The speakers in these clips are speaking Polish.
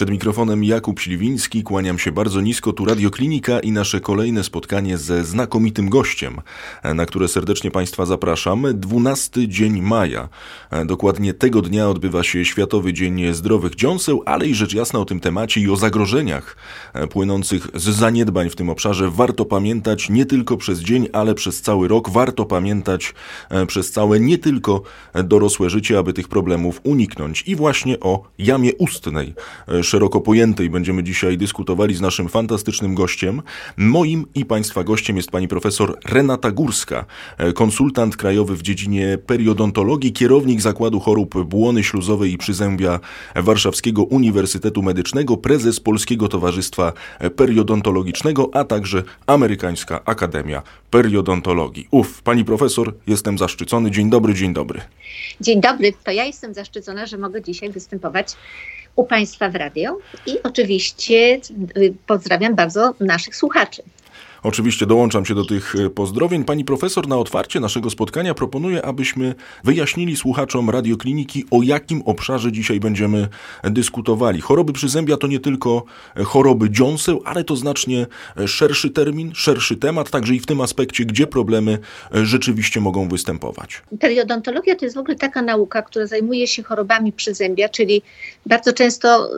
Przed mikrofonem Jakub Śliwiński, kłaniam się bardzo nisko, tu Radioklinika i nasze kolejne spotkanie ze znakomitym gościem, na które serdecznie Państwa zapraszam. 12 dzień maja. Dokładnie tego dnia odbywa się Światowy Dzień Zdrowych Dziąseł, ale i rzecz jasna o tym temacie i o zagrożeniach płynących z zaniedbań w tym obszarze warto pamiętać nie tylko przez dzień, ale przez cały rok. Warto pamiętać przez całe nie tylko dorosłe życie, aby tych problemów uniknąć. I właśnie o jamie ustnej szeroko pojętej będziemy dzisiaj dyskutowali z naszym fantastycznym gościem. Moim i Państwa gościem jest pani profesor Renata Górska, konsultant krajowy w dziedzinie periodontologii, kierownik Zakładu Chorób Błony Śluzowej i Przyzębia Warszawskiego Uniwersytetu Medycznego, prezes Polskiego Towarzystwa Periodontologicznego, a także Amerykańska Akademia Periodontologii. Uf, pani profesor, jestem zaszczycony. Dzień dobry, dzień dobry. Dzień dobry, to ja jestem zaszczycona, że mogę dzisiaj występować u Państwa w radio i oczywiście y, pozdrawiam bardzo naszych słuchaczy. Oczywiście dołączam się do tych e, pozdrowień. Pani profesor na otwarcie naszego spotkania proponuje, abyśmy wyjaśnili słuchaczom radiokliniki, o jakim obszarze dzisiaj będziemy dyskutowali. Choroby przyzębia to nie tylko e, choroby dziąseł, ale to znacznie e, szerszy termin, szerszy temat, także i w tym aspekcie, gdzie problemy rzeczywiście mogą występować. Periodontologia to jest w ogóle taka nauka, która zajmuje się chorobami przyzębia, czyli bardzo często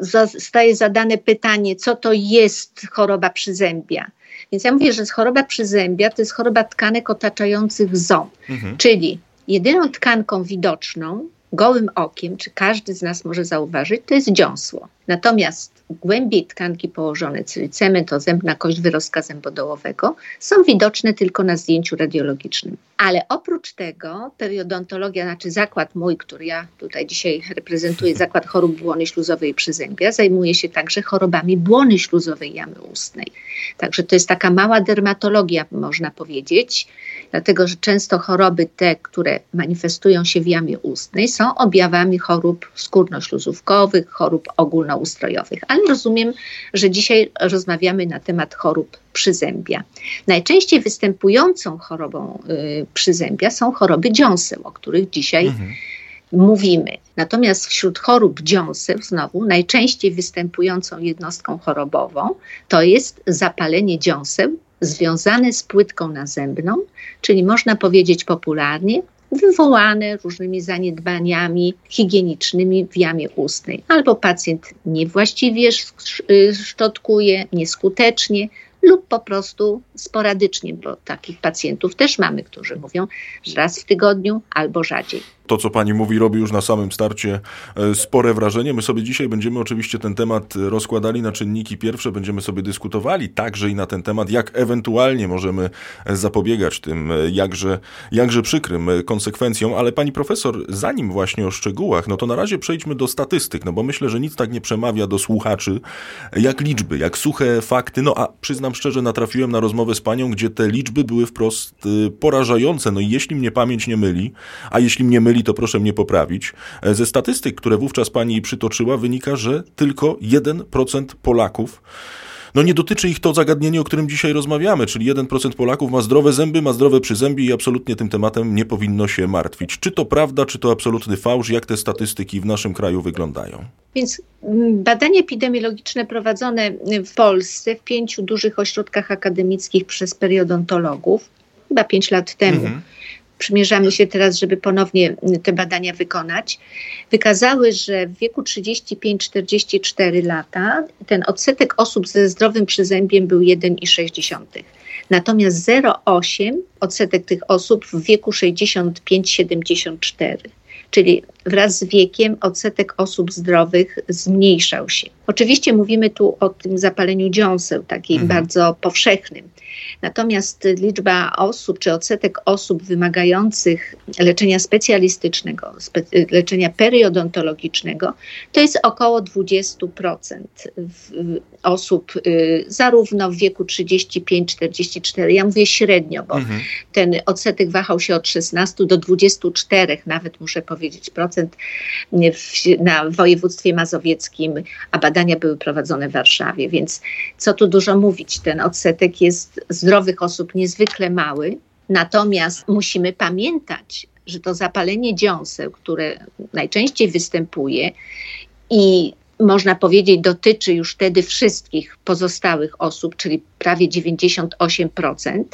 y, zostaje zadane pytanie, co to jest choroba przyzębia. Więc ja mówię, że choroba przyzębia to jest choroba tkanek otaczających ząb, mhm. czyli jedyną tkanką widoczną gołym okiem, czy każdy z nas może zauważyć, to jest dziąsło. Natomiast głębiej tkanki położone, czyli cement, ozębna kość wyrostka zębodołowego, są widoczne tylko na zdjęciu radiologicznym. Ale oprócz tego periodontologia, znaczy zakład mój, który ja tutaj dzisiaj reprezentuję, zakład chorób błony śluzowej i przyzębia, zajmuje się także chorobami błony śluzowej jamy ustnej. Także to jest taka mała dermatologia, można powiedzieć, dlatego że często choroby te, które manifestują się w jamie ustnej, są objawami chorób skórnośluzówkowych, chorób ogólnoustrojowych. Ale rozumiem, że dzisiaj rozmawiamy na temat chorób przyzębia. Najczęściej występującą chorobą y, przyzębia są choroby dziąseł, o których dzisiaj mhm. mówimy. Natomiast wśród chorób dziąseł, znowu, najczęściej występującą jednostką chorobową to jest zapalenie dziąseł związane z płytką nazębną, czyli można powiedzieć popularnie wywołane różnymi zaniedbaniami higienicznymi w jamie ustnej. Albo pacjent niewłaściwie szczotkuje, nieskutecznie, lub po prostu sporadycznie, bo takich pacjentów też mamy, którzy mówią, że raz w tygodniu albo rzadziej to, co pani mówi, robi już na samym starcie e, spore wrażenie. My sobie dzisiaj będziemy oczywiście ten temat rozkładali na czynniki pierwsze, będziemy sobie dyskutowali także i na ten temat, jak ewentualnie możemy zapobiegać tym e, jakże, jakże przykrym e, konsekwencjom. Ale pani profesor, zanim właśnie o szczegółach, no to na razie przejdźmy do statystyk, no bo myślę, że nic tak nie przemawia do słuchaczy jak liczby, jak suche fakty. No a przyznam szczerze, natrafiłem na rozmowę z panią, gdzie te liczby były wprost porażające. No i jeśli mnie pamięć nie myli, a jeśli mnie myli, to proszę mnie poprawić. E, ze statystyk, które wówczas pani przytoczyła, wynika, że tylko 1% Polaków no nie dotyczy ich to zagadnienie, o którym dzisiaj rozmawiamy, czyli 1% Polaków ma zdrowe zęby, ma zdrowe przyzębie i absolutnie tym tematem nie powinno się martwić. Czy to prawda, czy to absolutny fałsz? Jak te statystyki w naszym kraju wyglądają? Więc mm, badania epidemiologiczne prowadzone w Polsce w pięciu dużych ośrodkach akademickich przez periodontologów, chyba pięć lat temu, mhm przymierzamy się teraz, żeby ponownie te badania wykonać, wykazały, że w wieku 35-44 lata ten odsetek osób ze zdrowym przyzębiem był 1,6. Natomiast 0,8 odsetek tych osób w wieku 65-74 czyli wraz z wiekiem odsetek osób zdrowych zmniejszał się. Oczywiście mówimy tu o tym zapaleniu dziąseł, takim mhm. bardzo powszechnym. Natomiast liczba osób, czy odsetek osób wymagających leczenia specjalistycznego, spe, leczenia periodontologicznego, to jest około 20% osób, y, zarówno w wieku 35-44. Ja mówię średnio, bo mhm. ten odsetek wahał się od 16 do 24, nawet muszę powiedzieć, procent w, na województwie mazowieckim, a badania były prowadzone w Warszawie. Więc co tu dużo mówić, ten odsetek jest zdrowych osób niezwykle mały. Natomiast musimy pamiętać, że to zapalenie dziąseł, które najczęściej występuje i można powiedzieć, dotyczy już wtedy wszystkich pozostałych osób, czyli prawie 98%,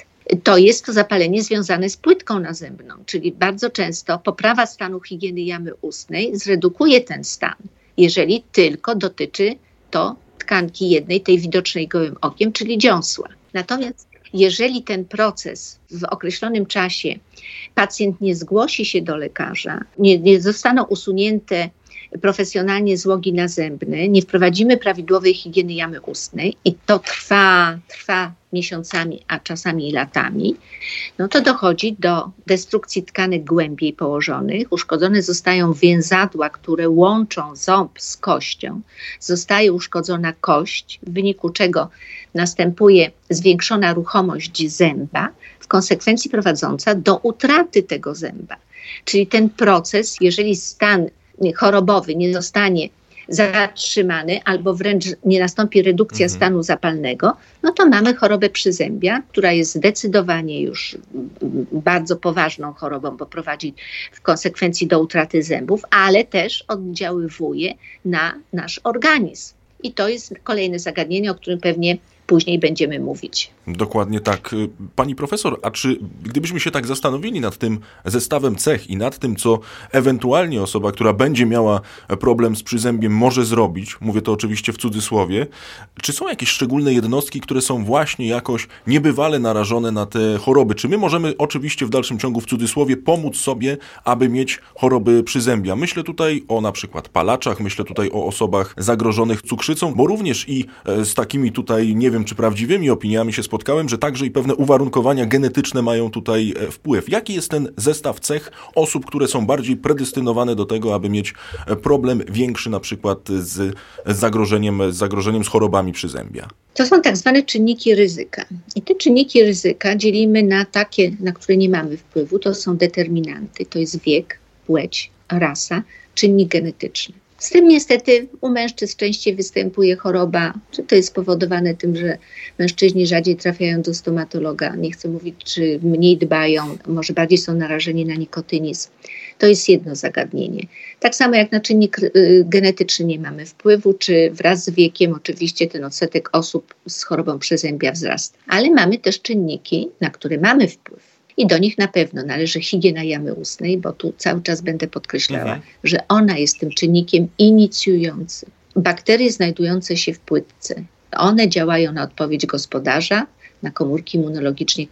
to jest to zapalenie związane z płytką nazębną, czyli bardzo często poprawa stanu higieny jamy ustnej zredukuje ten stan, jeżeli tylko dotyczy to tkanki jednej, tej widocznej gołym okiem, czyli dziąsła. Natomiast jeżeli ten proces w określonym czasie pacjent nie zgłosi się do lekarza, nie, nie zostaną usunięte profesjonalnie złogi nazębne, nie wprowadzimy prawidłowej higieny jamy ustnej i to trwa, trwa miesiącami, a czasami latami, no to dochodzi do destrukcji tkanek głębiej położonych. Uszkodzone zostają więzadła, które łączą ząb z kością. Zostaje uszkodzona kość, w wyniku czego następuje zwiększona ruchomość zęba, w konsekwencji prowadząca do utraty tego zęba. Czyli ten proces, jeżeli stan chorobowy nie zostanie zatrzymany albo wręcz nie nastąpi redukcja mhm. stanu zapalnego, no to mamy chorobę przyzębia, która jest zdecydowanie już bardzo poważną chorobą, bo prowadzi w konsekwencji do utraty zębów, ale też oddziaływuje na nasz organizm. I to jest kolejne zagadnienie, o którym pewnie później będziemy mówić. Dokładnie tak. Pani profesor, a czy gdybyśmy się tak zastanowili nad tym zestawem cech i nad tym, co ewentualnie osoba, która będzie miała problem z przyzębiem, może zrobić, mówię to oczywiście w cudzysłowie, czy są jakieś szczególne jednostki, które są właśnie jakoś niebywale narażone na te choroby? Czy my możemy oczywiście w dalszym ciągu w cudzysłowie pomóc sobie, aby mieć choroby przyzębia? Myślę tutaj o na przykład palaczach, myślę tutaj o osobach zagrożonych cukrzycą, bo również i e, z takimi tutaj, nie wiem czy prawdziwymi opiniami się spotkałem, że także i pewne uwarunkowania genetyczne mają tutaj e, wpływ. Jaki jest ten zestaw cech osób, które są bardziej predestynowane do tego, aby mieć e, problem większy na przykład z zagrożeniem, z zagrożeniem z chorobami przyzębia? To są tak zwane czynniki ryzyka. I te czynniki ryzyka dzielimy na takie, na które nie mamy wpływu. To są determinanty, to jest wiek, płeć, rasa, czynnik genetyczny. Z tym niestety u mężczyzn częściej występuje choroba, czy to jest spowodowane tym, że mężczyźni rzadziej trafiają do stomatologa, nie chcę mówić, czy mniej dbają, może bardziej są narażeni na nikotynizm. To jest jedno zagadnienie. Tak samo jak na czynnik y, genetyczny nie mamy wpływu, czy wraz z wiekiem oczywiście ten odsetek osób z chorobą przezębia wzrasta. Ale mamy też czynniki, na które mamy wpływ i do nich na pewno należy higiena jamy ustnej, bo tu cały czas będę podkreślała, mhm. że ona jest tym czynnikiem inicjującym. Bakterie znajdujące się w płytce, one działają na odpowiedź gospodarza, na komórki immunologicznie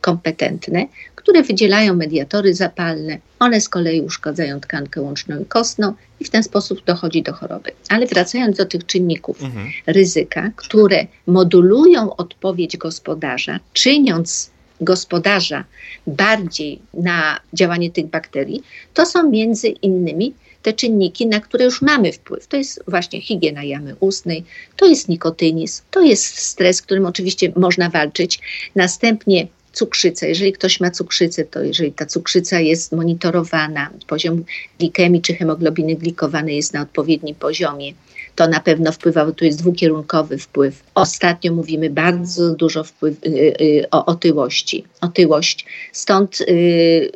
kompetentne, które wydzielają mediatory zapalne. One z kolei uszkadzają tkankę łączną i kostną i w ten sposób dochodzi do choroby. Ale wracając do tych czynników mhm. ryzyka, które modulują odpowiedź gospodarza, czyniąc gospodarza bardziej na działanie tych bakterii, to są między innymi te czynniki, na które już mamy wpływ. To jest właśnie higiena jamy ustnej, to jest nikotynizm, to jest stres, którym oczywiście można walczyć. Następnie cukrzyca. Jeżeli ktoś ma cukrzycę, to jeżeli ta cukrzyca jest monitorowana, poziom glikemii czy hemoglobiny glikowanej jest na odpowiednim poziomie, to na pewno wpływa, tu jest dwukierunkowy wpływ. Ostatnio mówimy bardzo dużo wpływ, y, y, o otyłości, otyłość, stąd y,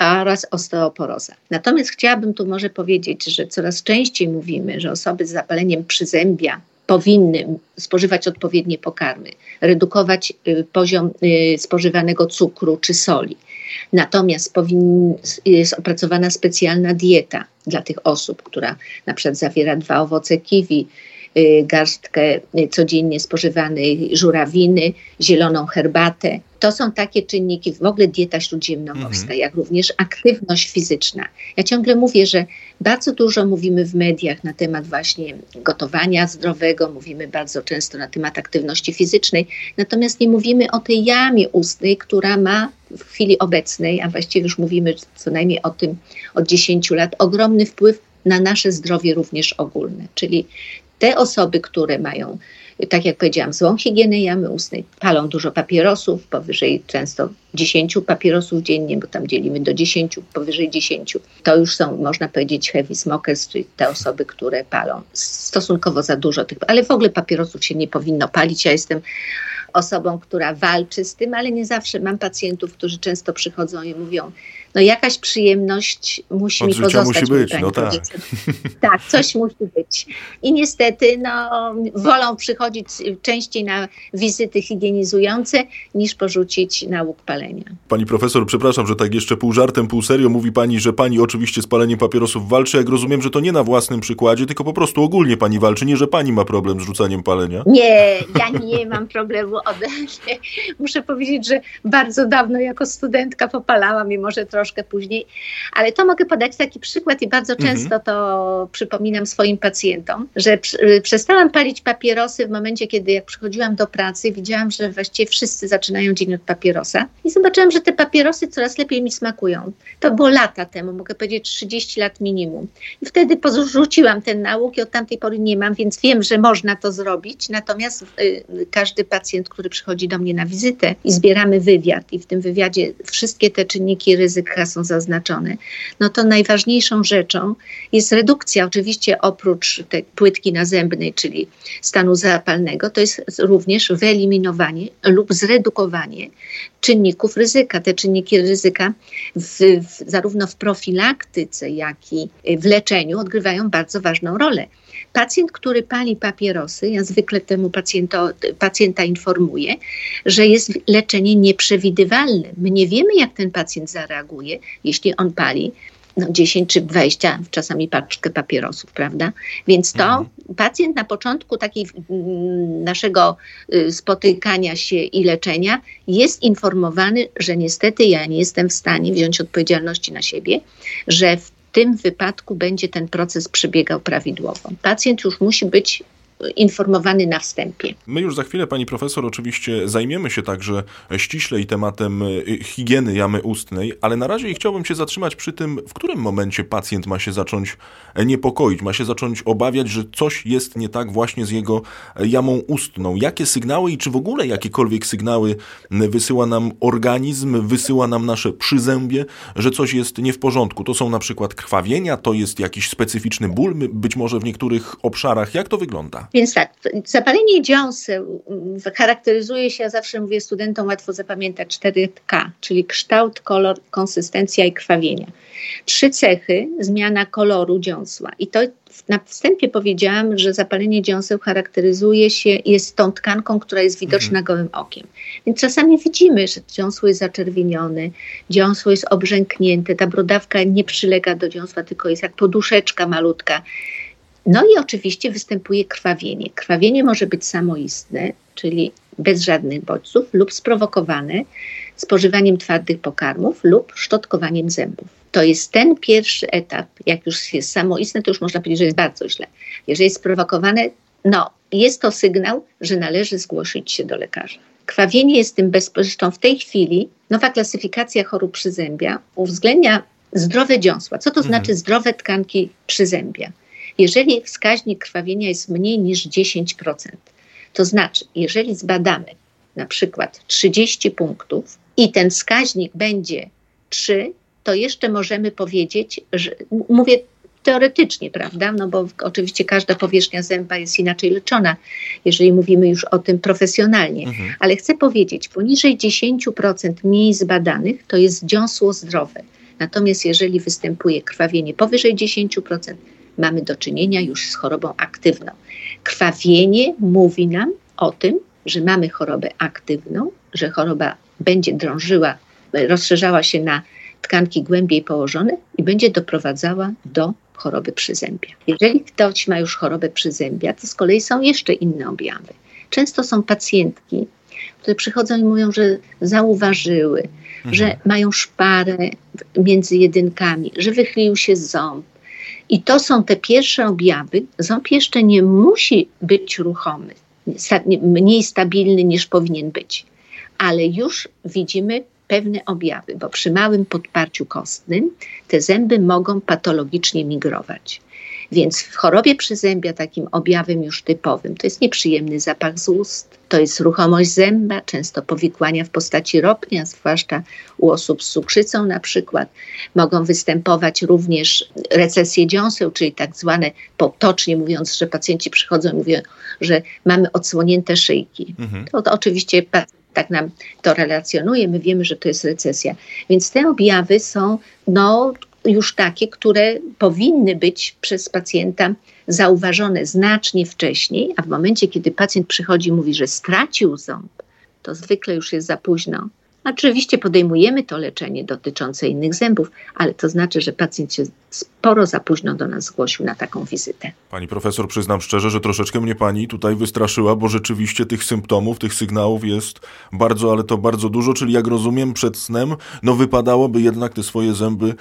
oraz osteoporoza. Natomiast chciałabym tu może powiedzieć, że coraz częściej mówimy, że osoby z zapaleniem przyzębia powinny spożywać odpowiednie pokarmy, redukować poziom spożywanego cukru czy soli. Natomiast powin, jest opracowana specjalna dieta dla tych osób, która na przykład zawiera dwa owoce kiwi, garstkę y, codziennie spożywanej żurawiny, zieloną herbatę, to są takie czynniki, w ogóle dieta śródziemnomorska, mhm. jak również aktywność fizyczna. Ja ciągle mówię, że bardzo dużo mówimy w mediach na temat właśnie gotowania zdrowego, mówimy bardzo często na temat aktywności fizycznej, natomiast nie mówimy o tej jamie ustnej, która ma w chwili obecnej, a właściwie już mówimy co najmniej o tym od 10 lat, ogromny wpływ na nasze zdrowie również ogólne. Czyli te osoby, które mają tak jak powiedziałam, złą higienę jamy ustnej, palą dużo papierosów, powyżej często 10 papierosów dziennie, bo tam dzielimy do 10, powyżej 10. To już są, można powiedzieć, heavy smokers, czyli te osoby, które palą stosunkowo za dużo tych, ale w ogóle papierosów się nie powinno palić. Ja jestem osobą, która walczy z tym, ale nie zawsze mam pacjentów, którzy często przychodzą i mówią, no jakaś przyjemność musi Od mi pozostać. musi być, no tak. tak, coś musi być. I niestety no, wolą przychodzić częściej na wizyty higienizujące, niż porzucić nauk palenia. Pani profesor, przepraszam, że tak jeszcze pół żartem, pół serio mówi pani, że pani oczywiście z paleniem papierosów walczy. Jak rozumiem, że to nie na własnym przykładzie, tylko po prostu ogólnie pani walczy, nie że pani ma problem z rzucaniem palenia. Nie, ja nie mam problemu ode mnie. Muszę powiedzieć, że bardzo dawno jako studentka popalałam, mimo że troszkę później, ale to mogę podać taki przykład i bardzo mhm. często to przypominam swoim pacjentom, że przestałam palić papierosy w momencie, kiedy jak przychodziłam do pracy, widziałam, że właściwie wszyscy zaczynają dzień od papierosa i zobaczyłam, że te papierosy coraz lepiej mi smakują. To było lata temu, mogę powiedzieć 30 lat minimum. I wtedy porzuciłam ten nauk i od tamtej pory nie mam, więc wiem, że można to zrobić. Natomiast y, każdy pacjent, który przychodzi do mnie na wizytę i zbieramy wywiad i w tym wywiadzie wszystkie te czynniki ryzyka są zaznaczone, no to najważniejszą rzeczą jest redukcja. Oczywiście oprócz tej płytki nazębnej, czyli stanu zapalnego, to jest również wyeliminowanie lub zredukowanie czynników ryzyka. Te czynniki ryzyka w, w, zarówno w profilaktyce, jak i w leczeniu odgrywają bardzo ważną rolę. Pacjent, który pali papierosy, ja zwykle temu pacjento, pacjenta informuję, że jest leczenie nieprzewidywalne. My nie wiemy, jak ten pacjent zareaguje, jeśli on pali no 10 czy 20, czasami paczkę papierosów, prawda? Więc to mhm. pacjent na początku takiej mm, naszego y, spotykania się i leczenia jest informowany, że niestety ja nie jestem w stanie wziąć odpowiedzialności na siebie, że w tym wypadku będzie ten proces przebiegał prawidłowo. Pacjent już musi być informowany na wstępie. My już za chwilę, pani profesor, oczywiście zajmiemy się także ściślej tematem y, higieny jamy ustnej, ale na razie chciałbym się zatrzymać przy tym, w którym momencie pacjent ma się zacząć niepokoić, ma się zacząć obawiać, że coś jest nie tak właśnie z jego jamą ustną. Jakie sygnały i czy w ogóle jakiekolwiek sygnały wysyła nam organizm, wysyła nam nasze przyzębie, że coś jest nie w porządku? To są na przykład krwawienia, to jest jakiś specyficzny ból, być może w niektórych obszarach. Jak to wygląda? Więc tak, zapalenie dziąseł mm, charakteryzuje się, ja zawsze mówię studentom łatwo zapamiętać 4K, czyli kształt, kolor, konsystencja i krwawienie. Trzy cechy, zmiana koloru dziąsła. I to na wstępie powiedziałam, że zapalenie dziąseł charakteryzuje się, jest tą tkanką, która jest widoczna mhm. gołym okiem. Więc czasami widzimy, że dziąsło jest zaczerwienione, dziąsło jest obrzęknięte, ta brodawka nie przylega do dziąsła, tylko jest jak poduszeczka malutka. No i oczywiście występuje krwawienie. Krwawienie może być samoistne, czyli bez żadnych bodźców, lub sprowokowane spożywaniem twardych pokarmów lub szczotkowaniem zębów. To jest ten pierwszy etap. Jak już jest samoistne, to już można powiedzieć, że jest bardzo źle. Jeżeli jest sprowokowane, no, jest to sygnał, że należy zgłosić się do lekarza. Krwawienie jest tym bezpośrednio w tej chwili. Nowa klasyfikacja chorób przyzębia uwzględnia zdrowe dziąsła. Co to mhm. znaczy zdrowe tkanki przyzębia? Jeżeli wskaźnik krwawienia jest mniej niż 10%, to znaczy, jeżeli zbadamy na przykład 30 punktów i ten wskaźnik będzie 3, to jeszcze możemy powiedzieć, że mówię teoretycznie, prawda? No bo oczywiście każda powierzchnia zęba jest inaczej leczona, jeżeli mówimy już o tym profesjonalnie. Mhm. Ale chcę powiedzieć, poniżej 10% miejsc badanych to jest dziąsło zdrowe. Natomiast jeżeli występuje krwawienie powyżej 10%, mamy do czynienia już z chorobą aktywną. Krwawienie mówi nam o tym, że mamy chorobę aktywną, że choroba będzie drążyła, rozszerzała się na tkanki głębiej położone i będzie doprowadzała do choroby przyzębia. Jeżeli ktoś ma już chorobę przyzębia, to z kolei są jeszcze inne objawy. Często są pacjentki, które przychodzą i mówią, że zauważyły, mhm. że mają szparę między jedynkami, że wychylił się ząb, i to są te pierwsze objawy. Ząb jeszcze nie musi być ruchomy, mniej stabilny niż powinien być, ale już widzimy pewne objawy, bo przy małym podparciu kostnym te zęby mogą patologicznie migrować. Więc w chorobie przyzębia takim objawem już typowym to jest nieprzyjemny zapach z ust, to jest ruchomość zęba, często powikłania w postaci ropnia, zwłaszcza u osób z cukrzycą na przykład. Mogą występować również recesje dziąseł, czyli tak zwane potocznie mówiąc, że pacjenci przychodzą i mówią, że mamy odsłonięte szyjki. Mhm. To, to oczywiście tak nam to relacjonuje, my wiemy, że to jest recesja. Więc te objawy są no, już takie, które powinny być przez pacjenta zauważone znacznie wcześniej, a w momencie, kiedy pacjent przychodzi i mówi, że stracił ząb, to zwykle już jest za późno. Oczywiście podejmujemy to leczenie dotyczące innych zębów, ale to znaczy, że pacjent się sporo za późno do nas zgłosił na taką wizytę. Pani profesor, przyznam szczerze, że troszeczkę mnie pani tutaj wystraszyła, bo rzeczywiście tych symptomów, tych sygnałów jest bardzo, ale to bardzo dużo, czyli jak rozumiem przed snem, no wypadałoby jednak te swoje zęby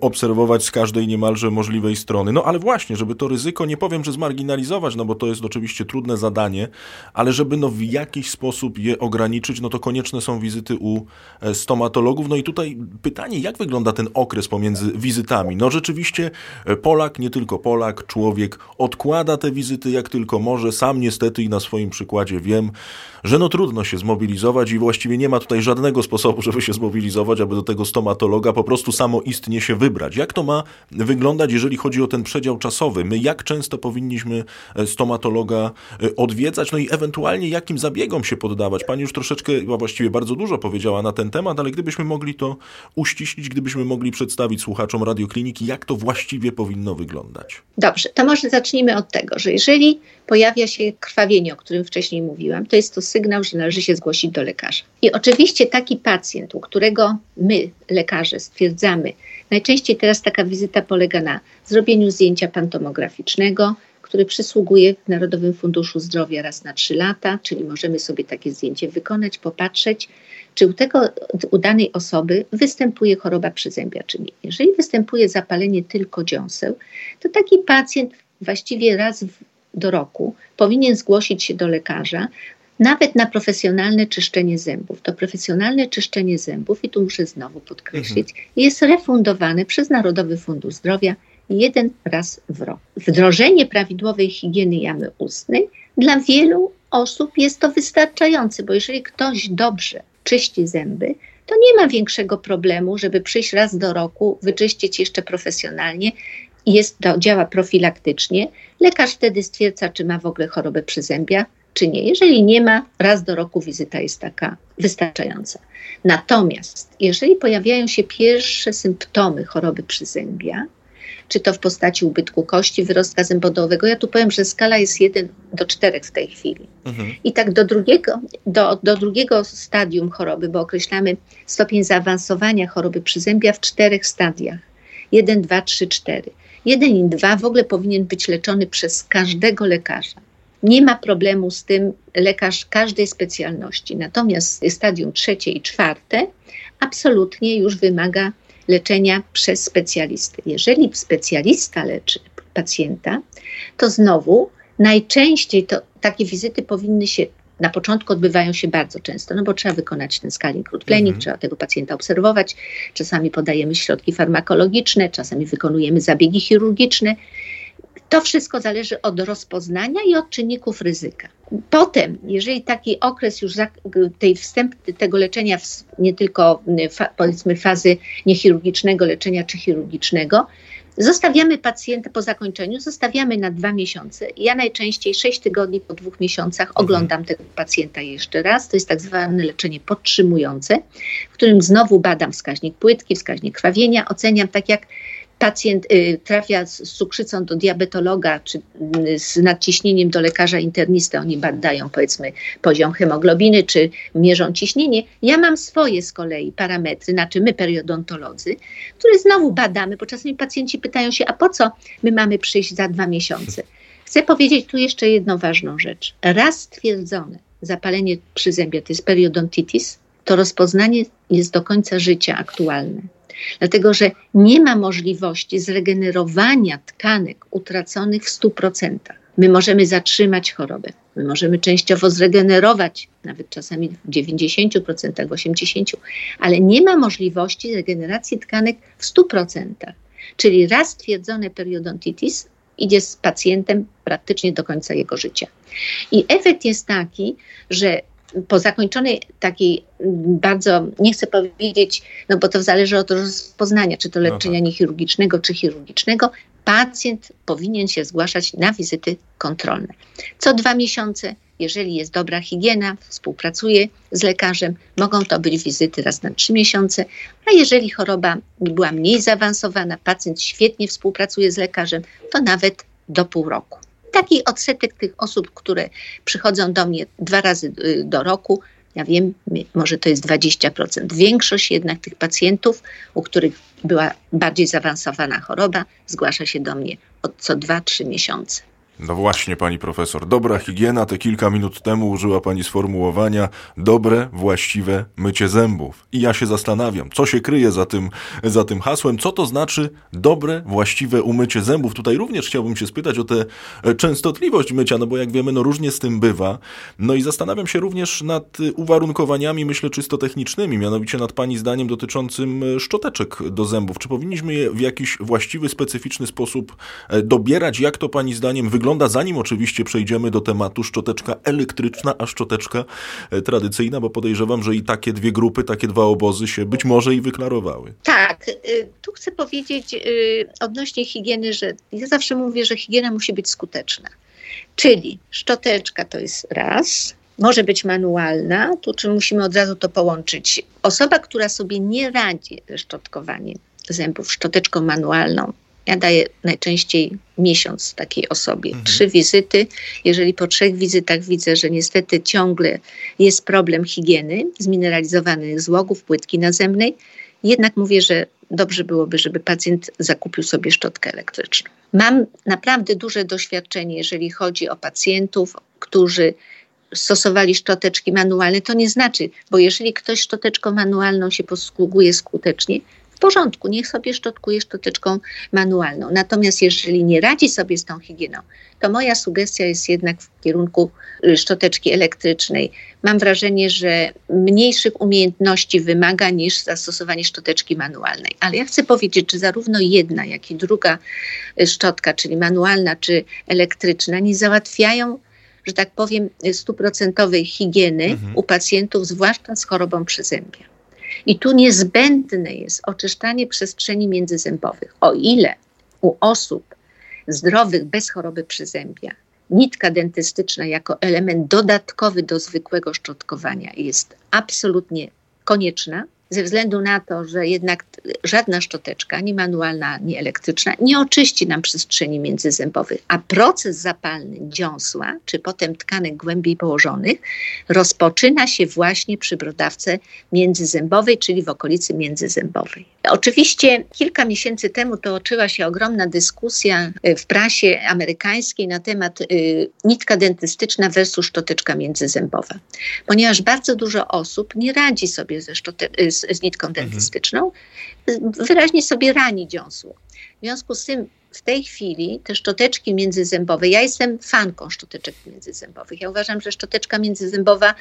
obserwować z każdej niemalże możliwej strony. No ale właśnie, żeby to ryzyko, nie powiem, że zmarginalizować, no bo to jest oczywiście trudne zadanie, ale żeby no w jakiś sposób je ograniczyć, no to konieczne są wizyty u e, stomatologów. No i tutaj pytanie, jak wygląda ten okres pomiędzy wizytami? No rzeczywiście e, Polak, nie tylko Polak, człowiek odkłada te wizyty jak tylko może. Sam niestety i na swoim przykładzie wiem, że no trudno się zmobilizować i właściwie nie ma tutaj żadnego sposobu, żeby się zmobilizować, aby do tego stomatologa po prostu samoistnie się wybrać. Jak to ma wyglądać, jeżeli chodzi o ten przedział czasowy? My jak często powinniśmy e, stomatologa e, odwiedzać, no i ewentualnie jakim zabiegom się poddawać? Pani już troszeczkę, a właściwie bardzo dużo powiedziała na ten temat, ale gdybyśmy mogli to uściślić, gdybyśmy mogli przedstawić słuchaczom radiokliniki, jak to właściwie powinno wyglądać? Dobrze, to może zacznijmy od tego, że jeżeli pojawia się krwawienie, o którym wcześniej mówiłam, to jest to sygnał, że należy się zgłosić do lekarza. I oczywiście taki pacjent, u którego my, lekarze, stwierdzamy, najczęściej teraz taka wizyta polega na zrobieniu zdjęcia pantomograficznego, który przysługuje w Narodowym Funduszu Zdrowia raz na trzy lata, czyli możemy sobie takie zdjęcie wykonać, popatrzeć, czy u, tego, u danej osoby występuje choroba przyzębia, czy nie. Jeżeli występuje zapalenie tylko dziąseł, to taki pacjent właściwie raz do roku powinien zgłosić się do lekarza, nawet na profesjonalne czyszczenie zębów. To profesjonalne czyszczenie zębów, i tu muszę znowu podkreślić, mhm. jest refundowane przez Narodowy Fundusz Zdrowia jeden raz w rok. Wdrożenie prawidłowej higieny jamy ustnej dla wielu osób jest to wystarczające, bo jeżeli ktoś dobrze czyści zęby, to nie ma większego problemu, żeby przyjść raz do roku, wyczyścić jeszcze profesjonalnie i jest, działa profilaktycznie. Lekarz wtedy stwierdza, czy ma w ogóle chorobę przyzębia, czy nie. Jeżeli nie ma, raz do roku wizyta jest taka wystarczająca. Natomiast jeżeli pojawiają się pierwsze symptomy choroby przyzębia, czy to w postaci ubytku kości, wyrostka zębodowego. Ja tu powiem, że skala jest 1 do 4 w tej chwili. Mhm. I tak do drugiego, do, do drugiego stadium choroby, bo określamy stopień zaawansowania choroby przyzębia w czterech stadiach. 1, 2, 3, 4. 1 i 2 w ogóle powinien być leczony przez każdego lekarza. Nie ma problemu z tym lekarz każdej specjalności. Natomiast stadium trzecie i czwarte absolutnie już wymaga leczenia przez specjalistę. Jeżeli specjalista leczy pacjenta, to znowu najczęściej to takie wizyty powinny się na początku odbywają się bardzo często, no bo trzeba wykonać ten scaling root mhm. trzeba tego pacjenta obserwować. Czasami podajemy środki farmakologiczne, czasami wykonujemy zabiegi chirurgiczne. To wszystko zależy od rozpoznania i od czynników ryzyka. Potem, jeżeli taki okres już tej wstęp tego leczenia, nie tylko powiedzmy fazy niechirurgicznego leczenia czy chirurgicznego, Zostawiamy pacjenta po zakończeniu, zostawiamy na dwa miesiące. Ja najczęściej sześć tygodni po dwóch miesiącach mhm. oglądam tego pacjenta jeszcze raz. To jest tak zwane leczenie podtrzymujące, w którym znowu badam wskaźnik płytki, wskaźnik krwawienia, oceniam tak jak pacjent y, trafia z, cukrzycą do diabetologa czy y, z nadciśnieniem do lekarza internisty, oni badają powiedzmy poziom hemoglobiny czy mierzą ciśnienie. Ja mam swoje z kolei parametry, znaczy my periodontolodzy, które znowu badamy, bo czasami pacjenci pytają się, a po co my mamy przyjść za dwa miesiące? Chcę powiedzieć tu jeszcze jedną ważną rzecz. Raz stwierdzone zapalenie przyzębia, to jest periodontitis, to rozpoznanie jest do końca życia aktualne dlatego że nie ma możliwości zregenerowania tkanek utraconych w 100%. My możemy zatrzymać chorobę, my możemy częściowo zregenerować, nawet czasami w 90%, 80%, ale nie ma możliwości regeneracji tkanek w 100%. Czyli raz stwierdzone periodontitis idzie z pacjentem praktycznie do końca jego życia. I efekt jest taki, że po zakończonej takiej bardzo, nie chcę powiedzieć, no bo to zależy od rozpoznania, czy to no leczenia no tak. niechirurgicznego, czy chirurgicznego, pacjent powinien się zgłaszać na wizyty kontrolne. Co dwa miesiące, jeżeli jest dobra higiena, współpracuje z lekarzem, mogą to być wizyty raz na trzy miesiące, a jeżeli choroba była mniej zaawansowana, pacjent świetnie współpracuje z lekarzem, to nawet do pół roku. Taki odsetek tych osób, które przychodzą do mnie dwa razy y, do roku, ja wiem, może to jest 20%. Większość jednak tych pacjentów, u których była bardziej zaawansowana choroba, zgłasza się do mnie od co 2-3 miesiące. No właśnie, pani profesor. Dobra higiena, te kilka minut temu użyła pani sformułowania dobre, właściwe mycie zębów. I ja się zastanawiam, co się kryje za tym, za tym hasłem, co to znaczy dobre, właściwe umycie zębów. Tutaj również chciałbym się spytać o tę e, częstotliwość mycia, no bo jak wiemy, no różnie z tym bywa. No i zastanawiam się również nad uwarunkowaniami, myślę, czysto technicznymi, mianowicie nad pani zdaniem dotyczącym e, szczoteczek do zębów. Czy powinniśmy je w jakiś właściwy, specyficzny sposób e, dobierać? Jak to pani zdaniem wygląda? Wygląda, zanim oczywiście przejdziemy do tematu szczoteczka elektryczna, a szczoteczka e, tradycyjna, bo podejrzewam, że i takie dwie grupy, takie dwa obozy się być może i wyklarowały. Tak, y, tu chcę powiedzieć y, odnośnie higieny, że ja zawsze mówię, że higiena musi być skuteczna. Czyli szczoteczka to jest raz, może być manualna, tu czy musimy od razu to połączyć. Osoba, która sobie nie radzi ze szczotkowaniem zębów szczoteczką manualną, ja daję najczęściej miesiąc takiej osobie. Mhm. Trzy wizyty. Jeżeli po trzech wizytach widzę, że niestety ciągle jest problem higieny zmineralizowanych złogów, płytki nazemnej, jednak mówię, że dobrze byłoby, żeby pacjent zakupił sobie szczotkę elektryczną. Mam naprawdę duże doświadczenie, jeżeli chodzi o pacjentów, którzy stosowali szczoteczki manualne, to nie znaczy, bo jeżeli ktoś szczoteczką manualną się posługuje skutecznie, w porządku, niech sobie szczotkuje szczoteczką manualną. Natomiast jeżeli nie radzi sobie z tą higieną, to moja sugestia jest jednak w kierunku y, szczoteczki elektrycznej. Mam wrażenie, że mniejszych umiejętności wymaga niż zastosowanie szczoteczki manualnej. Ale ja chcę powiedzieć, że zarówno jedna, jak i druga y, szczotka, czyli manualna czy elektryczna, nie załatwiają że tak powiem, stuprocentowej higieny mhm. u pacjentów, zwłaszcza z chorobą przyzębia. I tu niezbędne jest oczyszczanie przestrzeni międzyzębowych. O ile u osób zdrowych bez choroby przyzębia nitka dentystyczna jako element dodatkowy do zwykłego szczotkowania jest absolutnie konieczna, ze względu na to, że jednak żadna szczoteczka, ani manualna, ani elektryczna, nie oczyści nam przestrzeni międzyzębowych, a proces zapalny dziąsła, czy potem tkanek głębiej położonych, rozpoczyna się właśnie przy brodawce międzyzębowej, czyli w okolicy międzyzębowej. Oczywiście kilka miesięcy temu toczyła się ogromna dyskusja e, w prasie amerykańskiej na temat y, nitka dentystyczna versus szczoteczka międzyzębowa, ponieważ bardzo dużo osób nie radzi sobie ze szczote- z, z nitką mhm. dentystyczną, mhm. wyraźnie sobie rani dziąsło. W związku z tym w tej chwili te szczoteczki międzyzębowe, ja jestem fanką szczoteczek międzyzębowych. Ja uważam, że szczoteczka międzyzębowa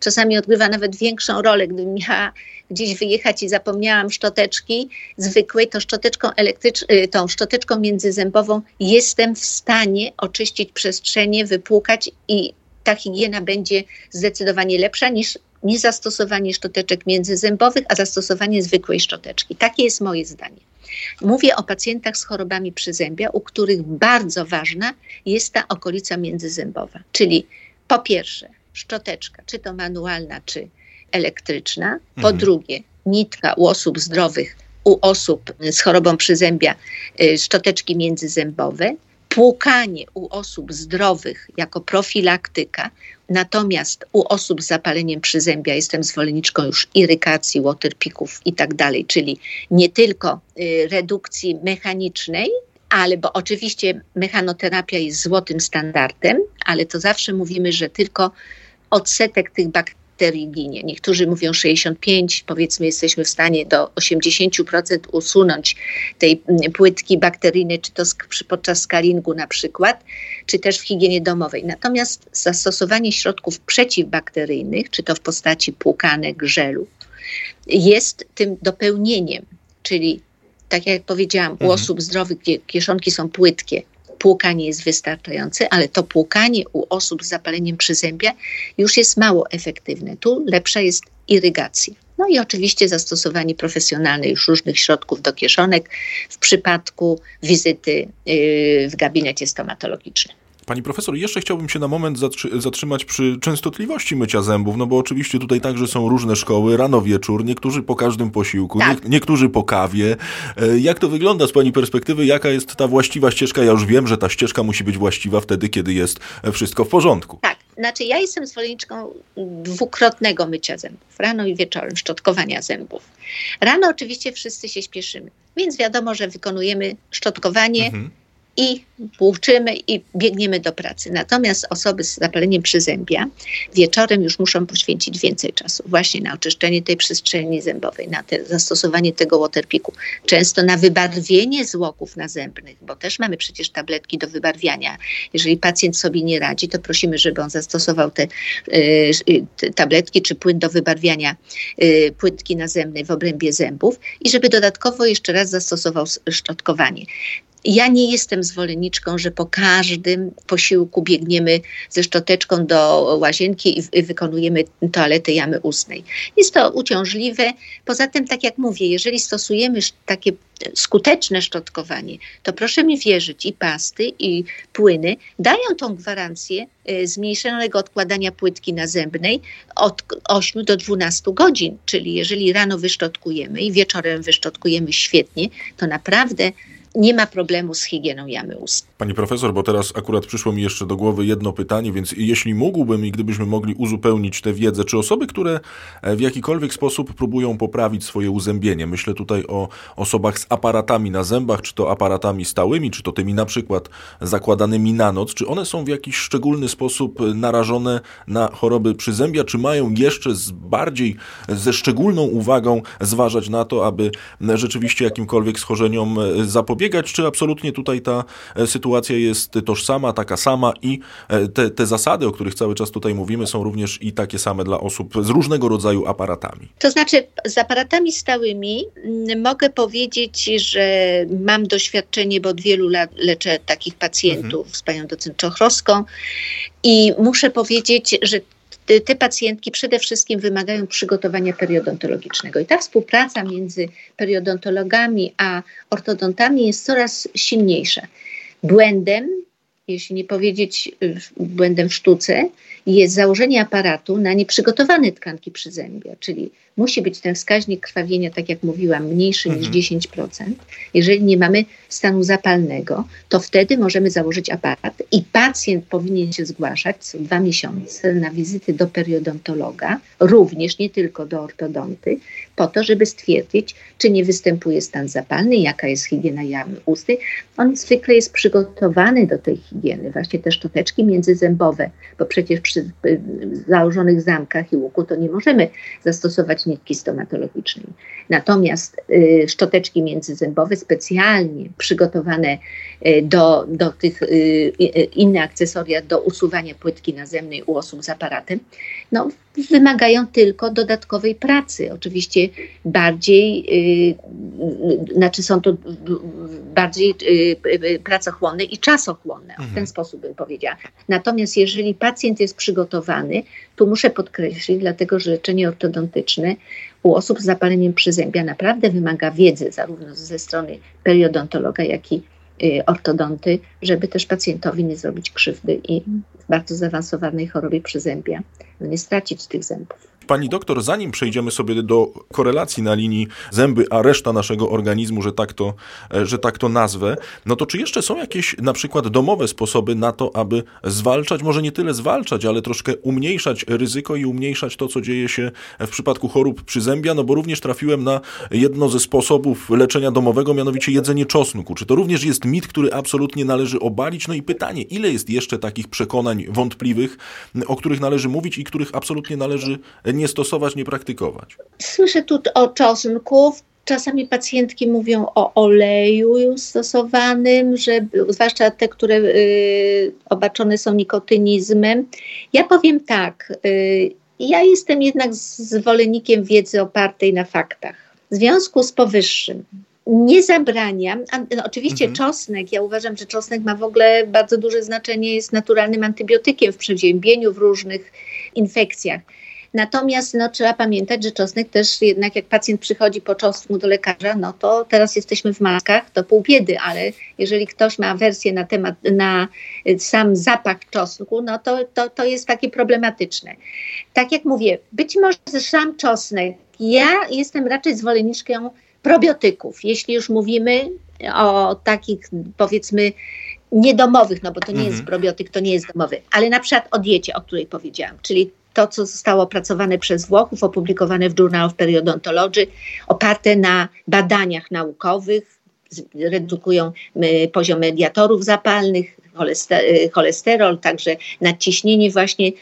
czasami odgrywa nawet większą rolę. Gdybym miała gdzieś wyjechać i zapomniałam szczoteczki zwykłej, to szczoteczką elektryczną, y, tą szczoteczką międzyzębową jestem w stanie oczyścić przestrzenie, wypłukać i ta higiena będzie zdecydowanie lepsza niż nie zastosowanie szczoteczek międzyzębowych, a zastosowanie zwykłej szczoteczki. Takie jest moje zdanie. Mówię o pacjentach z chorobami przyzębia, u których bardzo ważna jest ta okolica międzyzębowa. Czyli po pierwsze szczoteczka, czy to manualna, czy elektryczna. Po mhm. drugie nitka u osób zdrowych, u osób z chorobą przyzębia, y, szczoteczki międzyzębowe płukanie u osób zdrowych jako profilaktyka, natomiast u osób z zapaleniem przyzębia jestem zwolenniczką już irykacji, waterpików i tak dalej, czyli nie tylko y, redukcji mechanicznej, ale bo oczywiście mechanoterapia jest złotym standardem, ale to zawsze mówimy, że tylko odsetek tych bakterii bakterii ginie. Niektórzy mówią 65, powiedzmy jesteśmy w stanie do 80% usunąć tej mm, płytki bakteryjnej, czy to podczas skalingu na przykład, czy też w higienie domowej. Natomiast zastosowanie środków przeciwbakteryjnych, czy to w postaci płukanek, żelu, jest tym dopełnieniem, czyli tak jak powiedziałam, u mhm. osób zdrowych, gdzie kieszonki są płytkie, płukanie jest wystarczające, ale to płukanie u osób z zapaleniem przyzębia już jest mało efektywne. Tu lepsza jest irygacja. No i oczywiście zastosowanie profesjonalne już różnych środków do kieszonek w przypadku wizyty y, w gabinecie stomatologicznym. Pani profesor, jeszcze chciałbym się na moment zatrzymać przy częstotliwości mycia zębów, no bo oczywiście tutaj także są różne szkoły, rano wieczór, niektórzy po każdym posiłku, tak. nie, niektórzy po kawie. E, jak to wygląda z Pani perspektywy? Jaka jest ta właściwa ścieżka? Ja już wiem, że ta ścieżka musi być właściwa wtedy, kiedy jest wszystko w porządku. Tak, znaczy ja jestem zwolenniczką dwukrotnego mycia zębów, rano i wieczorem, szczotkowania zębów. Rano oczywiście wszyscy się śpieszymy, więc wiadomo, że wykonujemy szczotkowanie, mhm i płuczymy i biegniemy do pracy. Natomiast osoby z zapaleniem przyzębia wieczorem już muszą poświęcić więcej czasu właśnie na oczyszczenie tej przestrzeni zębowej, na te, zastosowanie tego waterpiku, często na wybarwienie złoków nazębnych, bo też mamy przecież tabletki do wybarwiania. Jeżeli pacjent sobie nie radzi, to prosimy, żeby on zastosował te, y, te tabletki czy płyn do wybarwiania y, płytki nazębnej w obrębie zębów i żeby dodatkowo jeszcze raz zastosował szczotkowanie. Ja nie jestem zwolenniczką, że po każdym posiłku biegniemy ze szczoteczką do łazienki i wykonujemy toaletę jamy ustnej. Jest to uciążliwe. Poza tym, tak jak mówię, jeżeli stosujemy takie skuteczne szczotkowanie, to proszę mi wierzyć, i pasty, i płyny dają tą gwarancję y, zmniejszonego odkładania płytki nazębnej od 8 do 12 godzin. Czyli jeżeli rano wyszczotkujemy i wieczorem wyszczotkujemy świetnie, to naprawdę nie ma problemu z higieną jamy ust. Pani profesor, bo teraz akurat przyszło mi jeszcze do głowy jedno pytanie, więc jeśli mógłbym i gdybyśmy mogli uzupełnić tę wiedzę, czy osoby, które e, w jakikolwiek sposób próbują poprawić swoje uzębienie, myślę tutaj o osobach z aparatami na zębach, czy to aparatami stałymi, czy to tymi na przykład zakładanymi na noc, czy one są w jakiś szczególny sposób narażone na choroby przyzębia, czy mają jeszcze z bardziej, ze szczególną uwagą zważać na to, aby rzeczywiście jakimkolwiek schorzeniom e, zapobiegać? Zapobiegać, czy absolutnie tutaj ta e, sytuacja jest tożsama, taka sama i e, te, te zasady, o których cały czas tutaj mówimy, są również i takie same dla osób z różnego rodzaju aparatami? To znaczy, z aparatami stałymi mm, mogę powiedzieć, że mam doświadczenie, bo od wielu lat leczę takich pacjentów mhm. z panią docent Czochrowską i muszę powiedzieć, że te pacjentki przede wszystkim wymagają przygotowania periodontologicznego. I ta współpraca między periodontologami a ortodontami jest coraz silniejsza. Błędem, jeśli nie powiedzieć y, błędem w sztuce, jest założenie aparatu na nieprzygotowane tkanki przyzębia, czyli musi być ten wskaźnik krwawienia, tak jak mówiłam, mniejszy mhm. niż 10%. Jeżeli nie mamy stanu zapalnego, to wtedy możemy założyć aparat i pacjent powinien się zgłaszać co dwa miesiące na wizyty do periodontologa, również nie tylko do ortodonty, po to, żeby stwierdzić, czy nie występuje stan zapalny, jaka jest higiena jamy ustnej. On zwykle jest przygotowany do tej higieny, właśnie te szczoteczki międzyzębowe, bo przecież przy założonych zamkach i łuku to nie możemy zastosować nitki stomatologicznej. Natomiast y, szczoteczki międzyzębowe specjalnie przygotowane y, do, do tych y, inne akcesoria do usuwania płytki nazemnej u osób z aparatem, no, wymagają tylko dodatkowej pracy. Oczywiście bardziej, yy, znaczy są to bardziej yy, pracochłonne i czasochłonne, w ten mhm. sposób bym powiedziała. Natomiast jeżeli pacjent jest przygotowany, tu muszę podkreślić, dlatego że leczenie ortodontyczne u osób z zapaleniem przyzębia naprawdę wymaga wiedzy zarówno ze strony periodontologa, jak i y, ortodonty, żeby też pacjentowi nie zrobić krzywdy i w bardzo zaawansowanej chorobie przyzębia nie stracić tych zębów. Pani doktor, zanim przejdziemy sobie do korelacji na linii zęby, a reszta naszego organizmu, że tak to, e, że tak to nazwę, no to czy jeszcze są jakieś na przykład domowe sposoby na to, aby zwalczać, może nie tyle zwalczać, ale troszkę umniejszać ryzyko i umniejszać to, co dzieje się w przypadku chorób przyzębia, no bo również trafiłem na jedno ze sposobów leczenia domowego, mianowicie jedzenie czosnku. Czy to również jest mit, który absolutnie należy obalić? No i pytanie, ile jest jeszcze takich przekonań wątpliwych, o których należy mówić i których absolutnie należy nie stosować, nie praktykować. Słyszę tu o czosnku. Czasami pacjentki mówią o oleju stosowanym, że, zwłaszcza te, które y, obaczone są nikotynizmem. Ja powiem tak, y, ja jestem jednak zwolennikiem wiedzy opartej na faktach. W związku z powyższym, nie zabraniam. No, oczywiście mhm. czosnek, ja uważam, że czosnek ma w ogóle bardzo duże znaczenie, jest naturalnym antybiotykiem w przeziębieniu, w różnych infekcjach. Natomiast no, trzeba pamiętać, że czosnek też jednak jak pacjent przychodzi po czosnku do lekarza, no to teraz jesteśmy w maskach, to pół biedy, ale jeżeli ktoś ma wersję na temat, na sam zapach czosnku, no to, to, to jest takie problematyczne. Tak jak mówię, być może sam czosnek, ja jestem raczej zwolenniczką probiotyków, jeśli już mówimy o takich powiedzmy niedomowych, no bo to nie mhm. jest probiotyk, to nie jest domowy, ale na przykład o diecie, o której powiedziałam, czyli to, co zostało opracowane przez Włochów, opublikowane w Journal of Periodontology, oparte na badaniach naukowych, redukują y, poziom mediatorów zapalnych, y, cholesterol, także nadciśnienie właśnie y,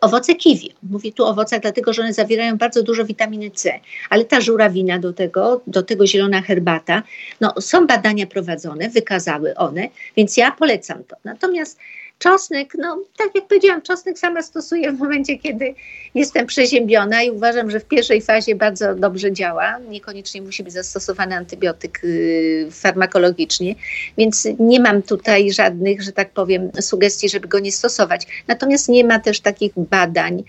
owoce kiwi. Mówię tu o owocach, dlatego że one zawierają bardzo dużo witaminy C, ale ta żurawina do tego, do tego zielona herbata, no są badania prowadzone, wykazały one, więc ja polecam to. Natomiast Czosnek, no tak jak powiedziałam, czosnek sama stosuję w momencie, kiedy jestem przeziębiona i uważam, że w pierwszej fazie bardzo dobrze działa. Niekoniecznie musi być zastosowany antybiotyk yy, farmakologicznie, więc nie mam tutaj żadnych, że tak powiem, sugestii, żeby go nie stosować. Natomiast nie ma też takich badań,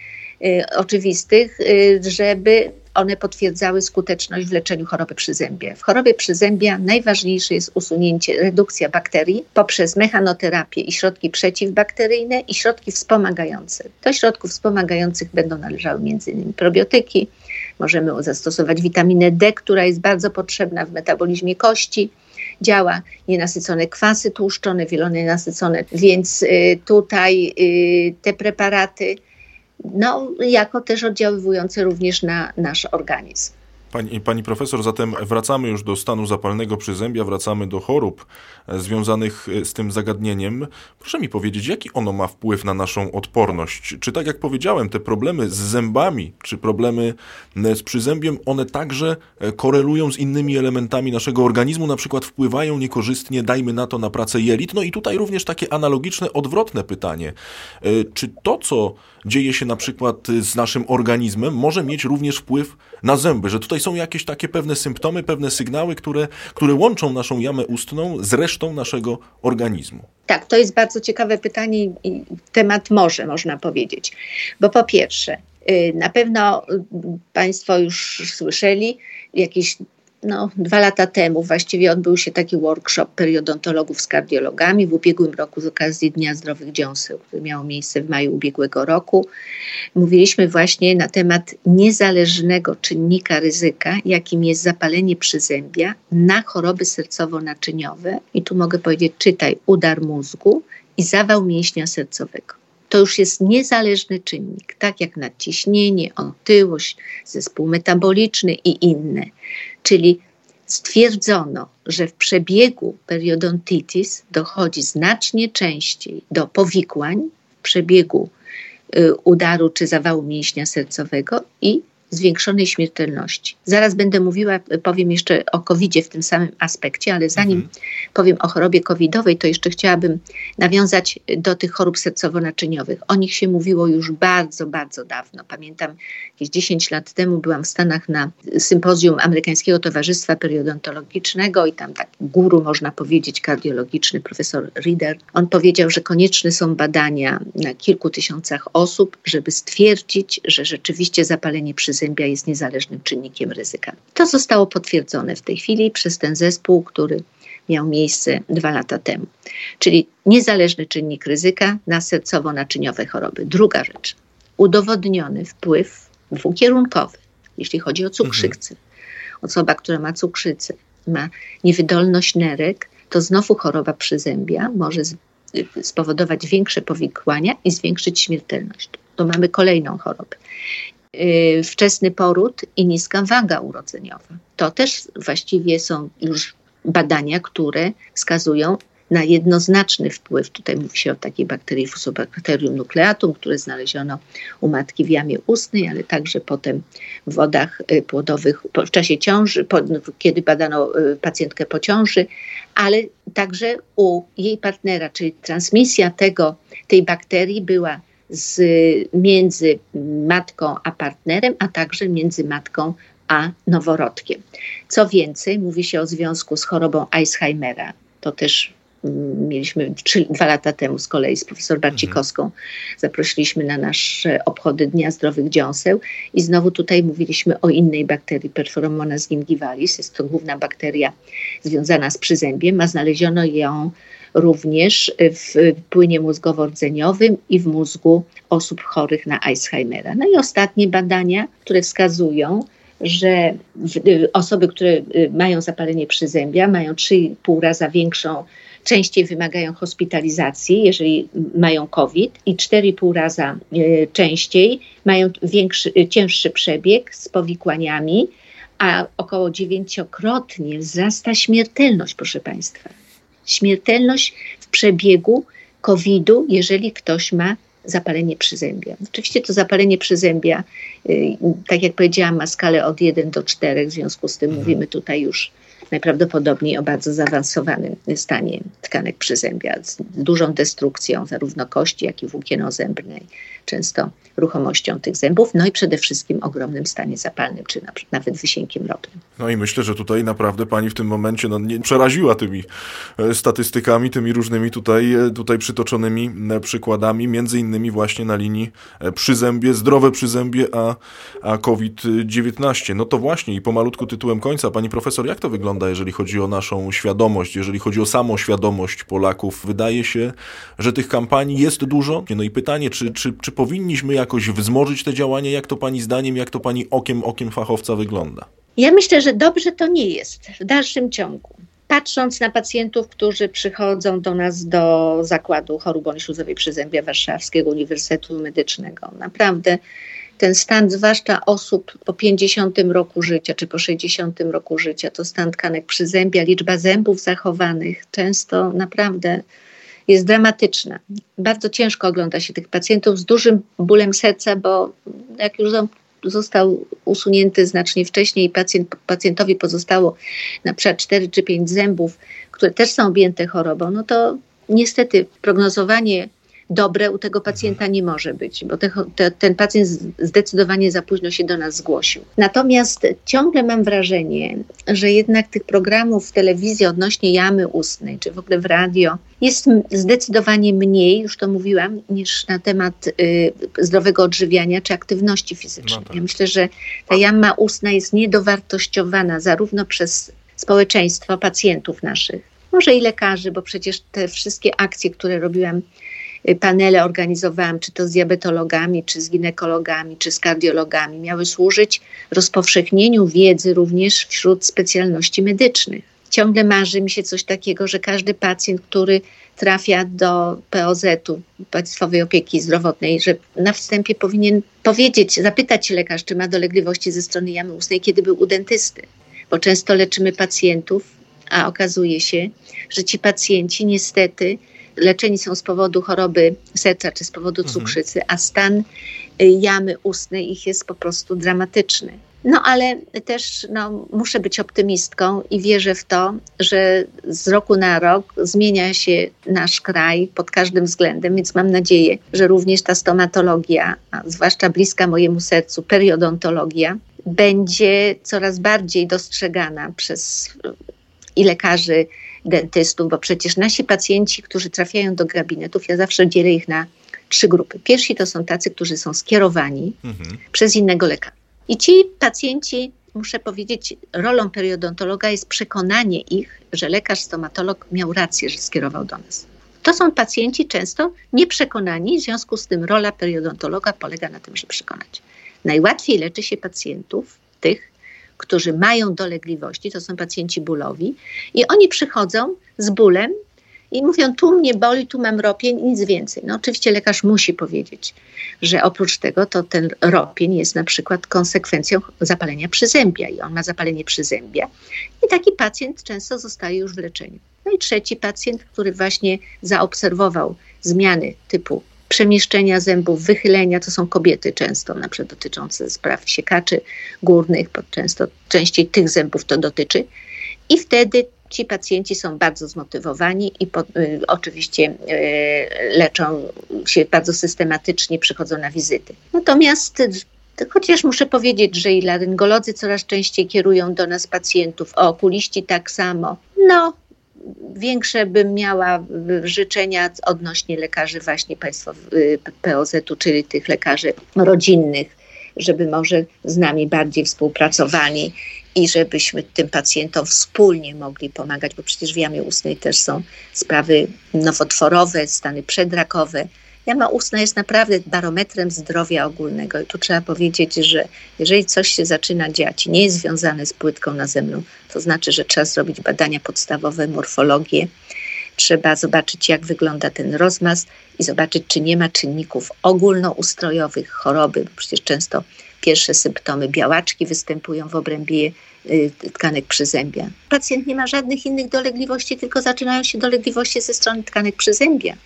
Y, oczywistych, y, żeby one potwierdzały skuteczność w leczeniu choroby przyzębia. W chorobie przyzębia najważniejsze jest usunięcie, redukcja bakterii poprzez mechanoterapię i środki przeciwbakteryjne i środki wspomagające. Do środków wspomagających będą należały m.in. probiotyki, możemy zastosować witaminę D, która jest bardzo potrzebna w metabolizmie kości. Działa nienasycone kwasy tłuszczone, wielonienasycone, więc y, tutaj te preparaty no, jako też oddziaływujące również na nasz organizm. Pani, pani profesor, zatem wracamy już do stanu zapalnego przyzębia, wracamy do chorób e, związanych e, z tym zagadnieniem. Proszę mi powiedzieć, jaki ono ma wpływ na naszą odporność? Czy tak jak powiedziałem, te problemy z zębami, czy problemy e, z przyzębiem, one także korelują z innymi elementami naszego organizmu, na przykład wpływają niekorzystnie, dajmy na to, na pracę jelit? No i tutaj również takie analogiczne, odwrotne pytanie. Czy to, co dzieje się na przykład z naszym organizmem, może mieć również wpływ na zęby, że tutaj są jakieś takie pewne symptomy, pewne sygnały, które, które łączą naszą jamę ustną z resztą naszego organizmu. Tak, to jest bardzo ciekawe pytanie i temat może, można powiedzieć. Bo po pierwsze, y, na pewno y, Państwo już słyszeli jakieś no, dwa lata temu właściwie odbył się taki workshop periodontologów z kardiologami w ubiegłym roku z okazji Dnia Zdrowych Dziąseł, który miał miejsce w maju ubiegłego roku. Mówiliśmy właśnie na temat niezależnego czynnika ryzyka, jakim jest zapalenie przyzębia na choroby sercowo-naczyniowe. I tu mogę powiedzieć, czytaj udar mózgu i zawał mięśnia sercowego to już jest niezależny czynnik, tak jak nadciśnienie, otyłość, zespół metaboliczny i inne. Czyli stwierdzono, że w przebiegu periodontitis dochodzi znacznie częściej do powikłań w przebiegu y, udaru czy zawału mięśnia sercowego i zwiększonej śmiertelności. Zaraz będę mówiła, powiem jeszcze o covid w tym samym aspekcie, ale zanim mhm. powiem o chorobie covidowej, to jeszcze chciałabym nawiązać do tych chorób sercowo-naczyniowych. O nich się mówiło już bardzo, bardzo dawno. Pamiętam, jakieś 10 lat temu byłam w Stanach na sympozjum Amerykańskiego Towarzystwa Periodontologicznego i tam taki guru, można powiedzieć, kardiologiczny, profesor Reader. On powiedział, że konieczne są badania na kilku tysiącach osób, żeby stwierdzić, że rzeczywiście zapalenie przy przyzębia jest niezależnym czynnikiem ryzyka. To zostało potwierdzone w tej chwili przez ten zespół, który miał miejsce dwa lata temu. Czyli niezależny czynnik ryzyka na sercowo-naczyniowe choroby. Druga rzecz, udowodniony wpływ dwukierunkowy, jeśli chodzi o cukrzycę. Osoba, która ma cukrzycę, ma niewydolność nerek, to znowu choroba przyzębia może spowodować większe powikłania i zwiększyć śmiertelność. To mamy kolejną chorobę. Y, wczesny poród i niska waga urodzeniowa. To też właściwie są już badania, które wskazują na jednoznaczny wpływ. Tutaj mówi się o takiej bakterii Fusobacterium nucleatum, które znaleziono u matki w jamie ustnej, ale także potem w wodach y, płodowych w czasie ciąży, kiedy badano y, pacjentkę po ciąży, ale także u jej partnera, czyli transmisja tego, tej bakterii była z, między matką a partnerem, a także między matką a noworodkiem. Co więcej, mówi się o związku z chorobą Alzheimera. To też mm, mieliśmy trzy, dwa lata temu z kolei z profesor Barcikowską. Mhm. Zaprosiliśmy na nasze obchody Dnia Zdrowych Dziąseł i znowu tutaj mówiliśmy o innej bakterii, Perforamonas gingivalis. Jest to główna bakteria związana z przyzębiem, a znaleziono ją również w płynie mózgowo-rdzeniowym i w mózgu osób chorych na Alzheimera. No i ostatnie badania, które wskazują, że osoby, które y, mają zapalenie przyzębia, mają 3,5 raza większą, częściej wymagają hospitalizacji, jeżeli mają COVID, i 4,5 raza y, częściej mają większy, y, cięższy przebieg z powikłaniami, a około dziewięciokrotnie wzrasta śmiertelność, proszę Państwa śmiertelność w przebiegu COVID-u, jeżeli ktoś ma zapalenie przyzębia. Oczywiście to zapalenie przyzębia, y, tak jak powiedziałam, ma skalę od 1 do 4, w związku z tym mhm. mówimy tutaj już najprawdopodobniej o bardzo zaawansowanym stanie tkanek przyzębia, z dużą destrukcją zarówno kości, jak i włókien zębnej, często ruchomością tych zębów, no i przede wszystkim ogromnym stanie zapalnym, czy nawet wysiękiem ropnym. No i myślę, że tutaj naprawdę pani w tym momencie no, nie przeraziła tymi e, statystykami, tymi różnymi tutaj, e, tutaj przytoczonymi e, przykładami, między innymi właśnie na linii przyzębie, zdrowe przyzębie, a, a COVID-19. No to właśnie i pomalutku tytułem końca, pani profesor, jak to wygląda, jeżeli chodzi o naszą świadomość, jeżeli chodzi o samą świadomość Polaków? Wydaje się, że tych kampanii jest dużo. No i pytanie, czy, czy, czy powinniśmy jakoś wzmożyć te działania? Jak to pani zdaniem, jak to pani okiem, okiem fachowca wygląda? Ja myślę, że dobrze to nie jest w dalszym ciągu. Patrząc na pacjentów, którzy przychodzą do nas do zakładu chorób śluzowej przyzębia Warszawskiego Uniwersytetu Medycznego, naprawdę ten stan, zwłaszcza osób po 50 roku życia czy po 60 roku życia, to stan tkanek przyzębia, liczba zębów zachowanych, często naprawdę jest dramatyczna. Bardzo ciężko ogląda się tych pacjentów z dużym bólem serca, bo jak już został usunięty znacznie wcześniej i pacjent, pacjentowi pozostało na przykład 4 czy 5 zębów, które też są objęte chorobą, no to niestety prognozowanie dobre u tego pacjenta nie może być, bo te, te, ten pacjent zdecydowanie za późno się do nas zgłosił. Natomiast ciągle mam wrażenie, że jednak tych programów w telewizji odnośnie jamy ustnej, czy w ogóle w radio, jest zdecydowanie mniej, już to mówiłam, niż na temat y, zdrowego odżywiania czy aktywności fizycznej. No tak. Ja myślę, że ta jama ustna jest niedowartościowana zarówno przez społeczeństwo, pacjentów naszych, może i lekarzy, bo przecież te wszystkie akcje, które robiłam panele organizowałam, czy to z diabetologami, czy z ginekologami, czy z kardiologami, miały służyć rozpowszechnieniu wiedzy również wśród specjalności medycznych. Ciągle marzy mi się coś takiego, że każdy pacjent, który trafia do POZ-u, Państwowej Opieki Zdrowotnej, że na wstępie powinien powiedzieć, zapytać lekarz, czy ma dolegliwości ze strony jamy ustnej, kiedy był u dentysty. Bo często leczymy pacjentów, a okazuje się, że ci pacjenci niestety leczeni są z powodu choroby serca czy z powodu mhm. cukrzycy, a stan y, jamy ustnej ich jest po prostu dramatyczny. No ale też no, muszę być optymistką i wierzę w to, że z roku na rok zmienia się nasz kraj pod każdym względem, więc mam nadzieję, że również ta stomatologia, zwłaszcza bliska mojemu sercu, periodontologia, będzie coraz bardziej dostrzegana przez i lekarzy, dentystów, bo przecież nasi pacjenci, którzy trafiają do gabinetów, ja zawsze dzielę ich na trzy grupy. Pierwsi to są tacy, którzy są skierowani mhm. przez innego lekarza. I ci pacjenci, muszę powiedzieć, rolą periodontologa jest przekonanie ich, że lekarz stomatolog miał rację, że skierował do nas. To są pacjenci często nieprzekonani, w związku z tym rola periodontologa polega na tym, żeby przekonać. Najłatwiej leczy się pacjentów, tych, którzy mają dolegliwości, to są pacjenci bólowi, i oni przychodzą z bólem i mówią: Tu mnie boli, tu mam ropień, nic więcej. No, oczywiście lekarz musi powiedzieć, że oprócz tego to ten ropień jest na przykład konsekwencją zapalenia przyzębia i on ma zapalenie przyzębia. I taki pacjent często zostaje już w leczeniu. No i trzeci pacjent, który właśnie zaobserwował zmiany typu przemieszczenia zębów, wychylenia, to są kobiety często, na przykład dotyczące spraw siekaczy górnych, często częściej tych zębów to dotyczy. I wtedy ci pacjenci są bardzo zmotywowani i po, y, oczywiście y, leczą się bardzo systematycznie, przychodzą na wizyty. Natomiast Chociaż muszę powiedzieć, że i laryngolodzy coraz częściej kierują do nas pacjentów, okuliści tak samo. No, większe bym miała życzenia odnośnie lekarzy właśnie państwo y, POZ-u, czyli tych lekarzy rodzinnych, żeby może z nami bardziej współpracowali i żebyśmy tym pacjentom wspólnie mogli pomagać, bo przecież w jamie ustnej też są sprawy nowotworowe, stany przedrakowe. Jama ustna jest naprawdę barometrem zdrowia ogólnego i tu trzeba powiedzieć, że jeżeli coś się zaczyna dziać nie jest związane z płytką nazemną, to znaczy, że trzeba zrobić badania podstawowe, morfologię, trzeba zobaczyć, jak wygląda ten rozmaz i zobaczyć, czy nie ma czynników ogólnoustrojowych choroby, bo przecież często pierwsze symptomy białaczki występują w obrębie y, tkanek przyzębia. Pacjent nie ma żadnych innych dolegliwości, tylko zaczynają się dolegliwości ze strony tkanek przyzębia.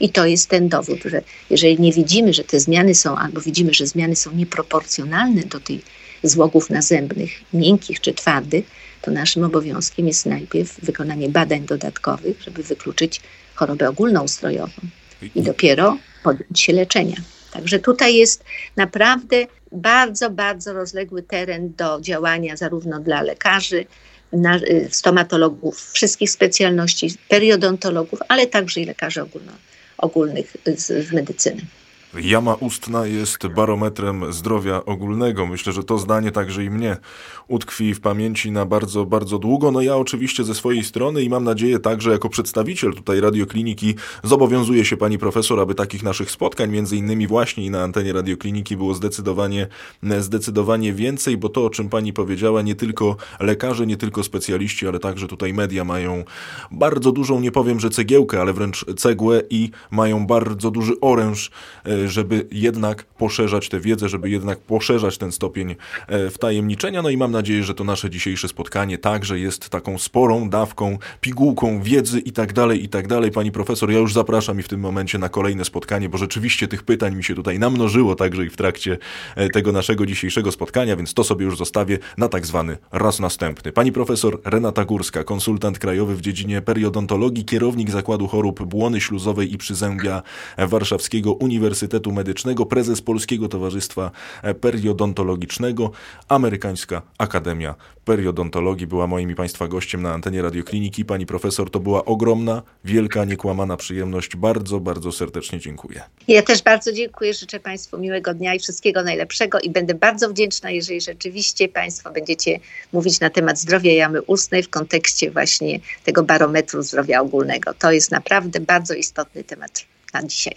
I to jest ten dowód, że jeżeli nie widzimy, że te zmiany są, albo widzimy, że zmiany są nieproporcjonalne do tych złogów nazębnych, miękkich czy twardych, to naszym obowiązkiem jest najpierw wykonanie badań dodatkowych, żeby wykluczyć chorobę ogólnoustrojową i dopiero podjąć się leczenia. Także tutaj jest naprawdę bardzo, bardzo rozległy teren do działania zarówno dla lekarzy, y, stomatologów wszystkich specjalności, periodontologów, ale także i lekarzy ogólno, ogólnych z, z medycyny. Jama ustna jest barometrem zdrowia ogólnego. Myślę, że to zdanie także i mnie utkwi w pamięci na bardzo, bardzo długo. No ja oczywiście ze swojej strony i mam nadzieję także jako przedstawiciel tutaj radiokliniki zobowiązuję się pani profesor, aby takich naszych spotkań, między innymi właśnie i na antenie radiokliniki było zdecydowanie, zdecydowanie więcej, bo to o czym pani powiedziała, nie tylko lekarze, nie tylko specjaliści, ale także tutaj media mają bardzo dużą, nie powiem, że cegiełkę, ale wręcz cegłę i mają bardzo duży oręż e, żeby jednak poszerzać tę wiedzę, żeby jednak poszerzać ten stopień e, wtajemniczenia. No i mam nadzieję, że to nasze dzisiejsze spotkanie także jest taką sporą dawką, pigułką wiedzy i tak dalej, i tak dalej. Pani profesor, ja już zapraszam i w tym momencie na kolejne spotkanie, bo rzeczywiście tych pytań mi się tutaj namnożyło także i w trakcie e, tego naszego dzisiejszego spotkania, więc to sobie już zostawię na tak zwany raz następny. Pani profesor Renata Górska, konsultant krajowy w dziedzinie periodontologii, kierownik Zakładu Chorób Błony Śluzowej i Przyzębia Warszawskiego Uniwersytetu Uniwersytetu Medycznego, prezes Polskiego Towarzystwa Periodontologicznego, Amerykańska Akademia Periodontologii była moim i Państwa gościem na antenie radiokliniki. Pani profesor, to była ogromna, wielka, niekłamana przyjemność. Bardzo, bardzo serdecznie dziękuję. Ja też bardzo dziękuję. Życzę Państwu miłego dnia i wszystkiego najlepszego i będę bardzo wdzięczna, jeżeli rzeczywiście Państwo będziecie mówić na temat zdrowia jamy ustnej w kontekście właśnie tego barometru zdrowia ogólnego. To jest naprawdę bardzo istotny temat na dzisiaj.